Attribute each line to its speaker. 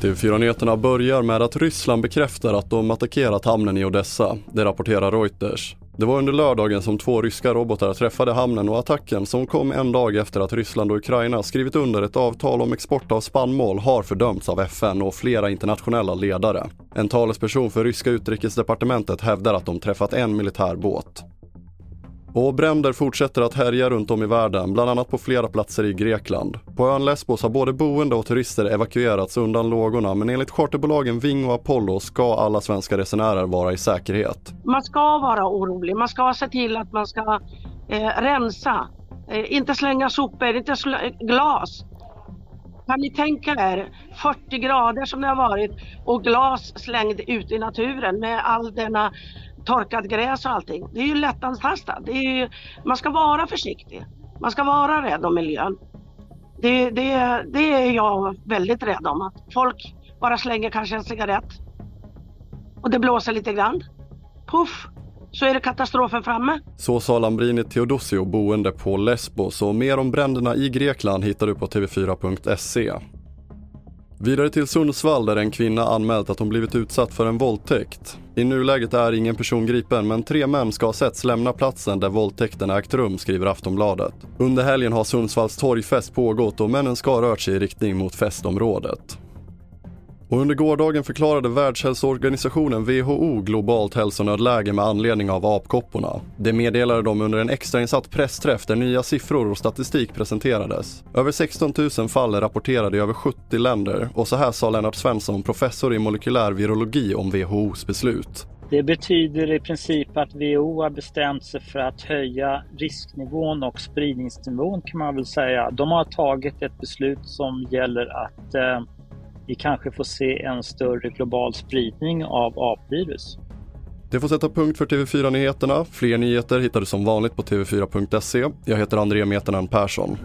Speaker 1: TV4-nyheterna börjar med att Ryssland bekräftar att de attackerat hamnen i Odessa. Det rapporterar Reuters. Det var under lördagen som två ryska robotar träffade hamnen och attacken som kom en dag efter att Ryssland och Ukraina skrivit under ett avtal om export av spannmål har fördömts av FN och flera internationella ledare. En talesperson för ryska utrikesdepartementet hävdar att de träffat en militär båt. Och bränder fortsätter att härja runt om i världen, bland annat på flera platser i Grekland. På ön Lesbos har både boende och turister evakuerats undan lågorna men enligt charterbolagen Ving och Apollo ska alla svenska resenärer vara i säkerhet.
Speaker 2: Man ska vara orolig, man ska se till att man ska eh, rensa, eh, inte slänga sopor, inte slä glas. Kan ni tänka er 40 grader som det har varit och glas slängd ut i naturen med all denna torkat gräs och allting. Det är ju lättantastat. Det är ju, man ska vara försiktig. Man ska vara rädd om miljön. Det, det, det är jag väldigt rädd om. Att folk bara slänger kanske en cigarett och det blåser lite grann. Puff! så är det katastrofen framme.
Speaker 1: Så sa Lambrini Teodosio boende på Lesbos och mer om bränderna i Grekland hittar du på tv4.se. Vidare till Sundsvall där en kvinna anmält att hon blivit utsatt för en våldtäkt. I nuläget är ingen person gripen men tre män ska ha setts lämna platsen där våldtäkten ägt rum, skriver Aftonbladet. Under helgen har Sundsvalls torgfest pågått och männen ska ha rört sig i riktning mot festområdet. Och under gårdagen förklarade Världshälsoorganisationen WHO globalt hälsonödläge med anledning av apkopporna. Det meddelade de under en extrainsatt pressträff där nya siffror och statistik presenterades. Över 16 000 fall är rapporterade i över 70 länder och så här sa Lennart Svensson, professor i molekylär virologi om WHOs beslut.
Speaker 3: Det betyder i princip att WHO har bestämt sig för att höja risknivån och spridningsnivån kan man väl säga. De har tagit ett beslut som gäller att eh, vi kanske får se en större global spridning av apvirus.
Speaker 1: Det får sätta punkt för TV4-nyheterna. Fler nyheter hittar du som vanligt på tv4.se. Jag heter André Meternan Persson.